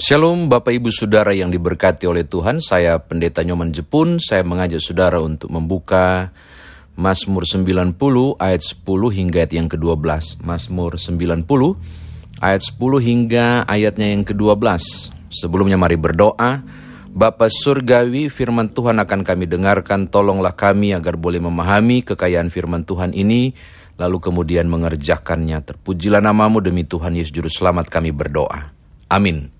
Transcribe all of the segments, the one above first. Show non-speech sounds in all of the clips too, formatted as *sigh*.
Shalom Bapak Ibu Saudara yang diberkati oleh Tuhan, saya Pendeta Nyoman Jepun, saya mengajak Saudara untuk membuka Mazmur 90 ayat 10 hingga ayat yang ke-12. Mazmur 90 ayat 10 hingga ayatnya yang ke-12. Sebelumnya mari berdoa. Bapa Surgawi, firman Tuhan akan kami dengarkan, tolonglah kami agar boleh memahami kekayaan firman Tuhan ini, lalu kemudian mengerjakannya. Terpujilah namamu demi Tuhan Yesus Juru Selamat kami berdoa. Amin.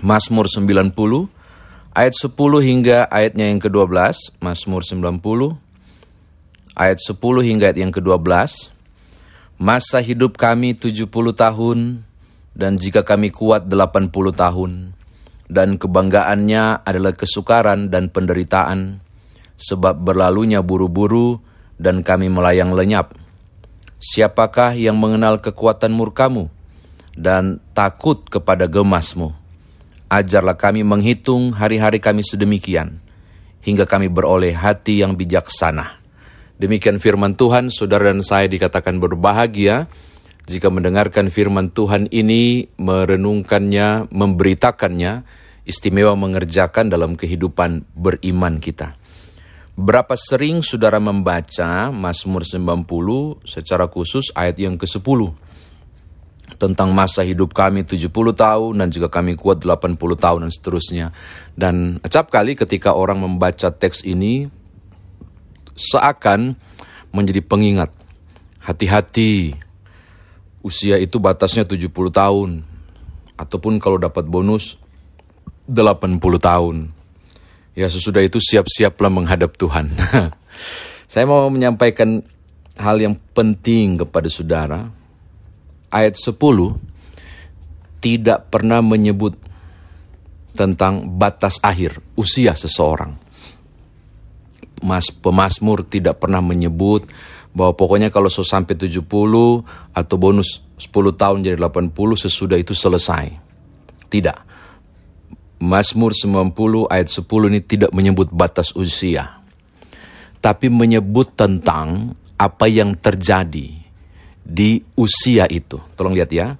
Mazmur 90 ayat 10 hingga ayatnya yang ke-12, Mazmur 90 ayat 10 hingga ayat yang ke-12. Masa hidup kami 70 tahun dan jika kami kuat 80 tahun dan kebanggaannya adalah kesukaran dan penderitaan sebab berlalunya buru-buru dan kami melayang lenyap. Siapakah yang mengenal kekuatan murkamu dan takut kepada gemasmu? Ajarlah kami menghitung hari-hari kami sedemikian, hingga kami beroleh hati yang bijaksana. Demikian firman Tuhan, saudara dan saya dikatakan berbahagia jika mendengarkan firman Tuhan ini, merenungkannya, memberitakannya, istimewa mengerjakan dalam kehidupan beriman kita. Berapa sering saudara membaca Mazmur 90 secara khusus ayat yang ke-10 tentang masa hidup kami 70 tahun dan juga kami kuat 80 tahun dan seterusnya. Dan acap kali ketika orang membaca teks ini seakan menjadi pengingat. Hati-hati, usia itu batasnya 70 tahun. Ataupun kalau dapat bonus 80 tahun. Ya sesudah itu siap-siaplah menghadap Tuhan. *laughs* Saya mau menyampaikan hal yang penting kepada saudara ayat 10 tidak pernah menyebut tentang batas akhir usia seseorang. Mas pemazmur tidak pernah menyebut bahwa pokoknya kalau so sampai 70 atau bonus 10 tahun jadi 80 sesudah itu selesai. Tidak. Mazmur 90 ayat 10 ini tidak menyebut batas usia. Tapi menyebut tentang apa yang terjadi di usia itu. Tolong lihat ya.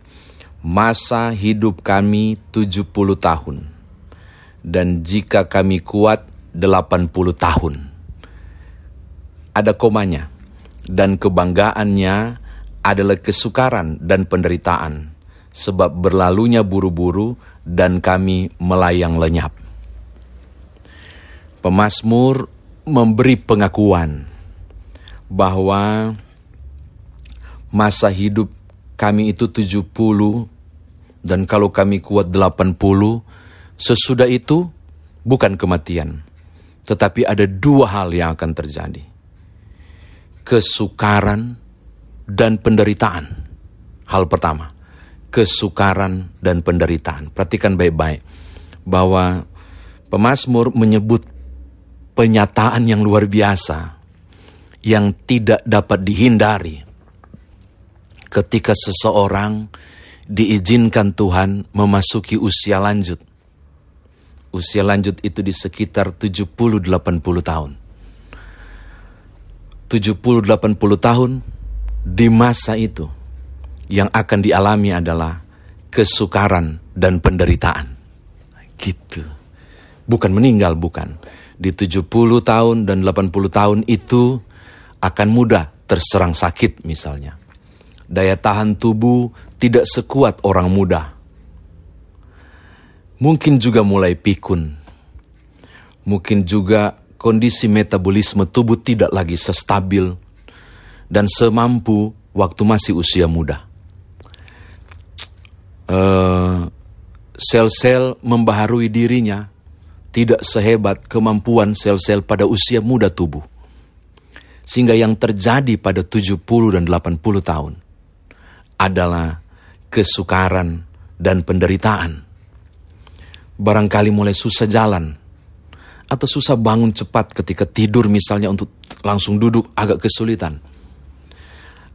Masa hidup kami 70 tahun. Dan jika kami kuat 80 tahun. Ada komanya. Dan kebanggaannya adalah kesukaran dan penderitaan. Sebab berlalunya buru-buru dan kami melayang lenyap. Pemasmur memberi pengakuan bahwa masa hidup kami itu 70 dan kalau kami kuat 80 sesudah itu bukan kematian tetapi ada dua hal yang akan terjadi. Kesukaran dan penderitaan. Hal pertama kesukaran dan penderitaan. Perhatikan baik-baik bahwa pemazmur menyebut penyataan yang luar biasa yang tidak dapat dihindari ketika seseorang diizinkan Tuhan memasuki usia lanjut. Usia lanjut itu di sekitar 70-80 tahun. 70-80 tahun di masa itu yang akan dialami adalah kesukaran dan penderitaan. Gitu. Bukan meninggal, bukan. Di 70 tahun dan 80 tahun itu akan mudah terserang sakit misalnya daya tahan tubuh tidak sekuat orang muda. Mungkin juga mulai pikun. Mungkin juga kondisi metabolisme tubuh tidak lagi sestabil dan semampu waktu masih usia muda. Uh, sel-sel membaharui dirinya tidak sehebat kemampuan sel-sel pada usia muda tubuh. Sehingga yang terjadi pada 70 dan 80 tahun adalah kesukaran dan penderitaan. Barangkali mulai susah jalan, atau susah bangun cepat ketika tidur misalnya untuk langsung duduk agak kesulitan.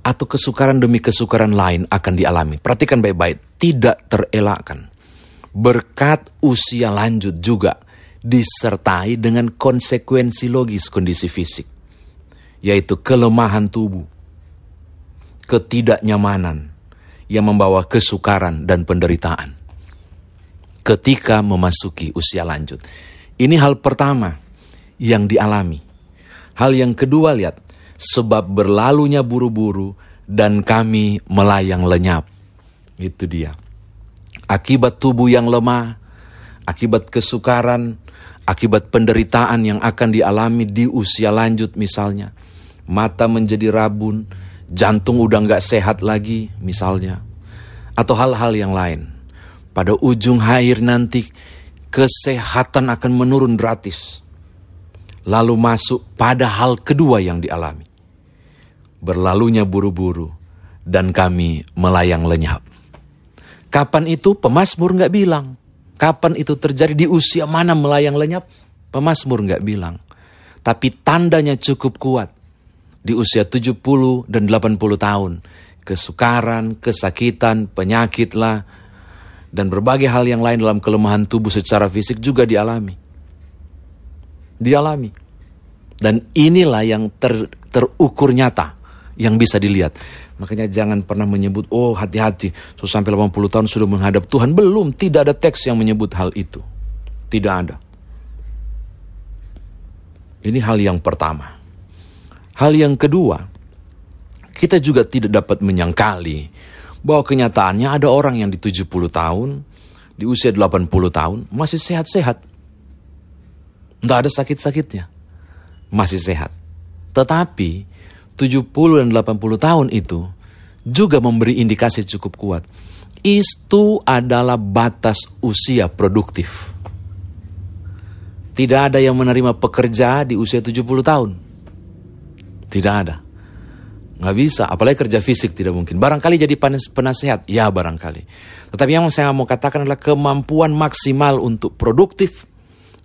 Atau kesukaran demi kesukaran lain akan dialami. Perhatikan baik-baik, tidak terelakkan. Berkat usia lanjut juga disertai dengan konsekuensi logis kondisi fisik. Yaitu kelemahan tubuh, ketidaknyamanan, yang membawa kesukaran dan penderitaan. ketika memasuki usia lanjut. Ini hal pertama yang dialami. Hal yang kedua lihat, sebab berlalunya buru-buru dan kami melayang lenyap. Itu dia. Akibat tubuh yang lemah, akibat kesukaran, akibat penderitaan yang akan dialami di usia lanjut misalnya. Mata menjadi rabun, jantung udah nggak sehat lagi misalnya. Atau hal-hal yang lain pada ujung akhir nanti kesehatan akan menurun gratis. Lalu masuk pada hal kedua yang dialami. Berlalunya buru-buru dan kami melayang lenyap. Kapan itu pemasmur nggak bilang. Kapan itu terjadi di usia mana melayang lenyap? Pemasmur nggak bilang. Tapi tandanya cukup kuat. Di usia 70 dan 80 tahun. Kesukaran, kesakitan, penyakitlah, dan berbagai hal yang lain dalam kelemahan tubuh secara fisik juga dialami. Dialami. Dan inilah yang ter, terukur nyata yang bisa dilihat. Makanya jangan pernah menyebut, oh hati-hati, so sampai 80 tahun sudah menghadap Tuhan. Belum, tidak ada teks yang menyebut hal itu. Tidak ada. Ini hal yang pertama. Hal yang kedua, kita juga tidak dapat menyangkali bahwa kenyataannya ada orang yang di 70 tahun, di usia 80 tahun, masih sehat-sehat. Tidak ada sakit-sakitnya. Masih sehat. Tetapi 70 dan 80 tahun itu juga memberi indikasi cukup kuat. Itu adalah batas usia produktif. Tidak ada yang menerima pekerja di usia 70 tahun. Tidak ada. Nggak bisa, apalagi kerja fisik tidak mungkin. Barangkali jadi penasehat, ya barangkali. Tetapi yang saya mau katakan adalah kemampuan maksimal untuk produktif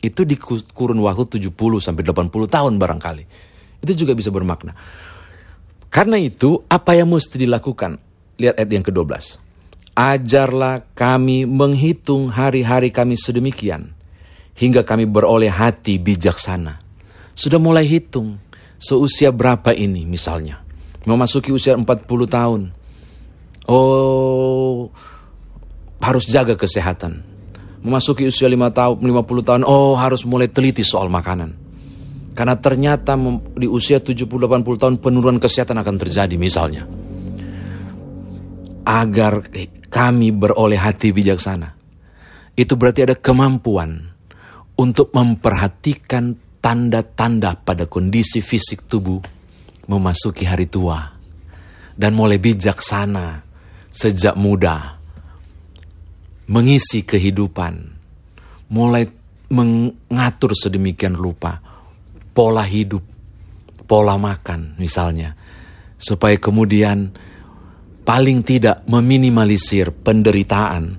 itu di kurun waktu 70 sampai 80 tahun barangkali. Itu juga bisa bermakna. Karena itu, apa yang mesti dilakukan? Lihat ayat yang ke-12. Ajarlah kami menghitung hari-hari kami sedemikian, hingga kami beroleh hati bijaksana. Sudah mulai hitung, seusia berapa ini misalnya memasuki usia 40 tahun. Oh, harus jaga kesehatan. Memasuki usia 5 tahun, 50 tahun, oh harus mulai teliti soal makanan. Karena ternyata di usia 70-80 tahun penurunan kesehatan akan terjadi misalnya. Agar kami beroleh hati bijaksana. Itu berarti ada kemampuan untuk memperhatikan tanda-tanda pada kondisi fisik tubuh memasuki hari tua dan mulai bijaksana sejak muda mengisi kehidupan mulai mengatur sedemikian rupa pola hidup pola makan misalnya supaya kemudian paling tidak meminimalisir penderitaan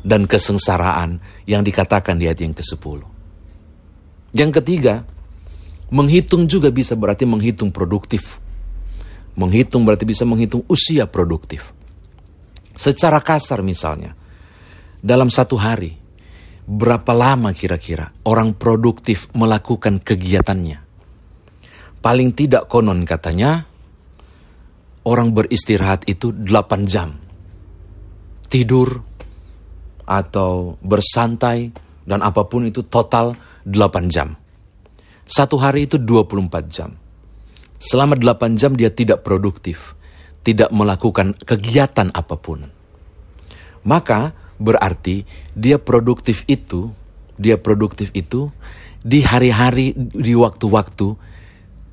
dan kesengsaraan yang dikatakan di ayat yang ke-10. Yang ketiga, Menghitung juga bisa berarti menghitung produktif. Menghitung berarti bisa menghitung usia produktif. Secara kasar misalnya, dalam satu hari, berapa lama kira-kira orang produktif melakukan kegiatannya? Paling tidak konon katanya, orang beristirahat itu 8 jam. Tidur atau bersantai dan apa pun itu total 8 jam. Satu hari itu 24 jam. Selama 8 jam dia tidak produktif, tidak melakukan kegiatan apa pun. Maka berarti dia produktif itu, dia produktif itu di hari-hari, di waktu-waktu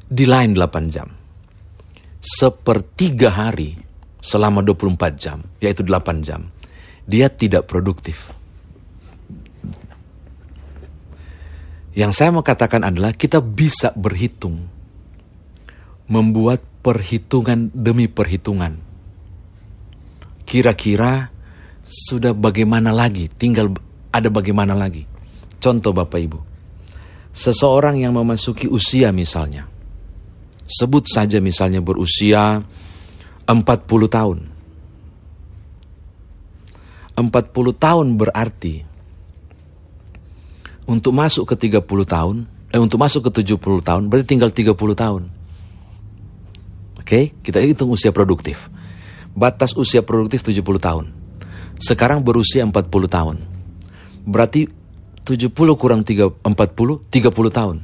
di lain 8 jam. Sepertiga hari selama 24 jam, yaitu 8 jam, dia tidak produktif. Yang saya mau katakan adalah kita bisa berhitung. Membuat perhitungan demi perhitungan. Kira-kira sudah bagaimana lagi, tinggal ada bagaimana lagi. Contoh Bapak Ibu. Seseorang yang memasuki usia misalnya. Sebut saja misalnya berusia 40 tahun. 40 tahun berarti untuk masuk ke 30 tahun, eh untuk masuk ke 70 tahun berarti tinggal 30 tahun. Oke, okay? kita hitung usia produktif. Batas usia produktif 70 tahun. Sekarang berusia 40 tahun. Berarti 70 kurang 3, 40, 30 tahun.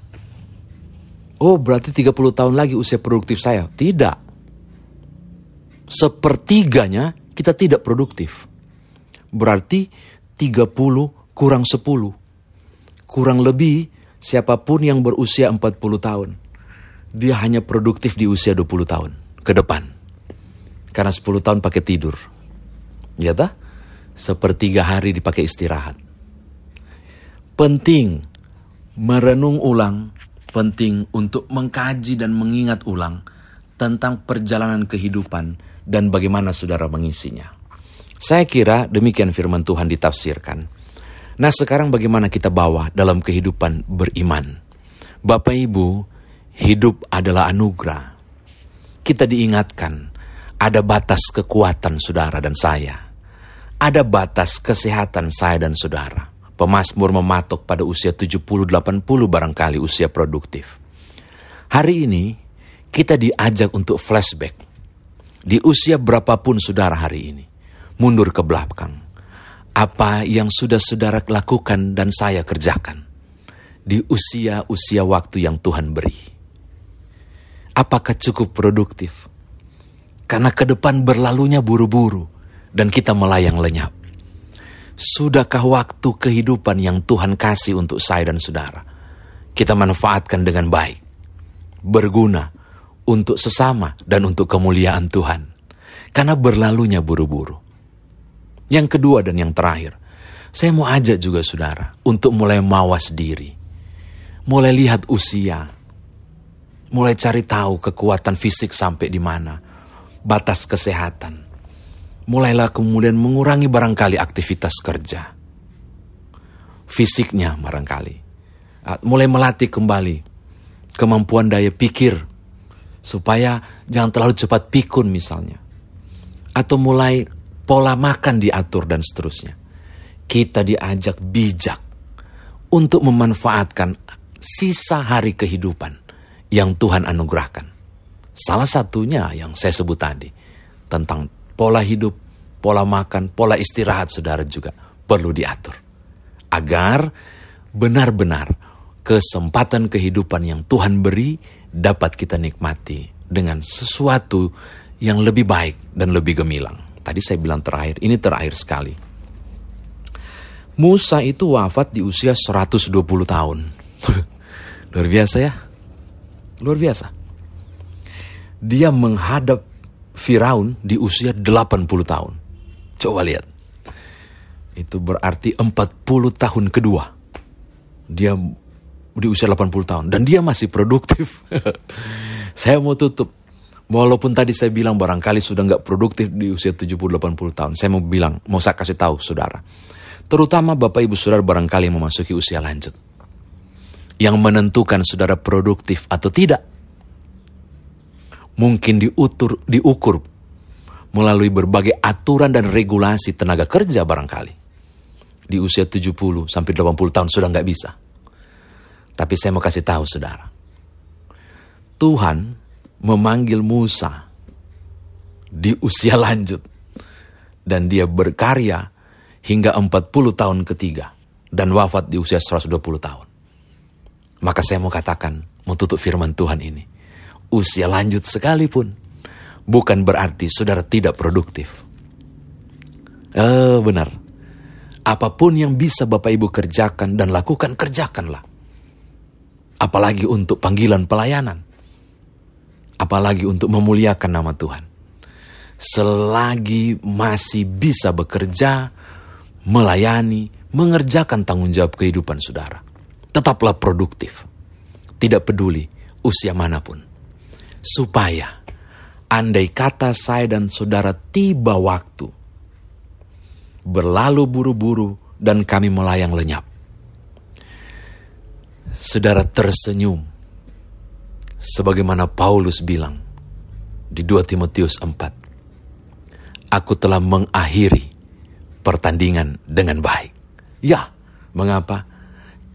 Oh berarti 30 tahun lagi usia produktif saya. Tidak. Sepertiganya kita tidak produktif. Berarti 30 kurang 10. Kurang lebih siapa pun yang berusia 40 tahun. Dia hanya produktif di usia 20 tahun ke depan. Karena 10 tahun pakai tidur. Ya tak? Sepertiga hari dipakai istirahat. Penting merenung ulang penting untuk mengkaji dan mengingat ulang tentang perjalanan kehidupan dan bagaimana saudara mengisinya. Saya kira demikian firman Tuhan ditafsirkan. Nah sekarang bagaimana kita bawa dalam kehidupan beriman. Bapak Ibu, hidup adalah anugerah. Kita diingatkan, ada batas kekuatan saudara dan saya. Ada batas kesehatan saya dan saudara. Pemasmur mematok pada usia 70-80 barangkali usia produktif. Hari ini kita diajak untuk flashback. Di usia berapapun saudara hari ini. Mundur ke belakang. Apa yang sudah saudara lakukan dan saya kerjakan. Di usia-usia waktu yang Tuhan beri. Apakah cukup produktif? Karena ke depan berlalunya buru-buru dan kita melayang lenyap. Sudahkah waktu kehidupan yang Tuhan kasih untuk saya dan saudara? Kita manfaatkan dengan baik, berguna untuk sesama dan untuk kemuliaan Tuhan. Karena berlalunya buru-buru. Yang kedua dan yang terakhir, saya mau ajak juga saudara untuk mulai mawas diri. Mulai lihat usia. Mulai cari tahu kekuatan fisik sampai di mana. Batas kesehatan mulailah kemudian mengurangi barangkali aktivitas kerja. Fisiknya barangkali. Ah, mulai melatih kembali kemampuan daya pikir. Supaya jangan terlalu cepat pikun misalnya. Atau mulai pola makan diatur dan seterusnya. Kita diajak bijak untuk memanfaatkan sisa hari kehidupan yang Tuhan anugerahkan. Salah satunya yang saya sebut tadi tentang pola hidup, pola makan, pola istirahat saudara juga perlu diatur. Agar benar-benar kesempatan kehidupan yang Tuhan beri dapat kita nikmati dengan sesuatu yang lebih baik dan lebih gemilang. Tadi saya bilang terakhir, ini terakhir sekali. Musa itu wafat di usia 120 tahun. *laughs* Luar biasa ya. Luar biasa. Dia menghadap Firaun di usia 80 tahun. Coba lihat. Itu berarti 40 tahun kedua. Dia di usia 80 tahun. Dan dia masih produktif. *laughs* saya mau tutup. Walaupun tadi saya bilang barangkali sudah nggak produktif di usia 70-80 tahun. Saya mau bilang, mau saya kasih tahu saudara. Terutama Bapak Ibu Saudara barangkali yang memasuki usia lanjut. Yang menentukan saudara produktif atau tidak mungkin diutur, diukur melalui berbagai aturan dan regulasi tenaga kerja barangkali. Di usia 70 sampai 80 tahun sudah nggak bisa. Tapi saya mau kasih tahu saudara. Tuhan memanggil Musa di usia lanjut. Dan dia berkarya hingga 40 tahun ketiga. Dan wafat di usia 120 tahun. Maka saya mau katakan, mau tutup firman Tuhan ini usia lanjut sekalipun, bukan berarti saudara tidak produktif. Eh, benar. Apa pun yang bisa Bapak Ibu kerjakan dan lakukan, kerjakanlah. Apalagi untuk panggilan pelayanan. Apalagi untuk memuliakan nama Tuhan. Selagi masih bisa bekerja, melayani, mengerjakan tanggung jawab kehidupan saudara. Tetaplah produktif. Tidak peduli usia mana pun supaya andai kata saya dan saudara tiba waktu berlalu buru-buru dan kami melayang lenyap. Saudara tersenyum sebagaimana Paulus bilang di 2 Timotius 4. Aku telah mengakhiri pertandingan dengan baik. Ya, mengapa?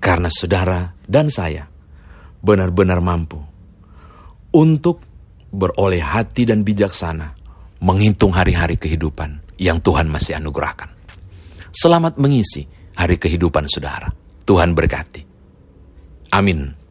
Karena saudara dan saya benar-benar mampu untuk beroleh hati dan bijaksana menghitung hari-hari kehidupan yang Tuhan masih anugerahkan. Selamat mengisi hari kehidupan saudara. Tuhan berkati. Amin.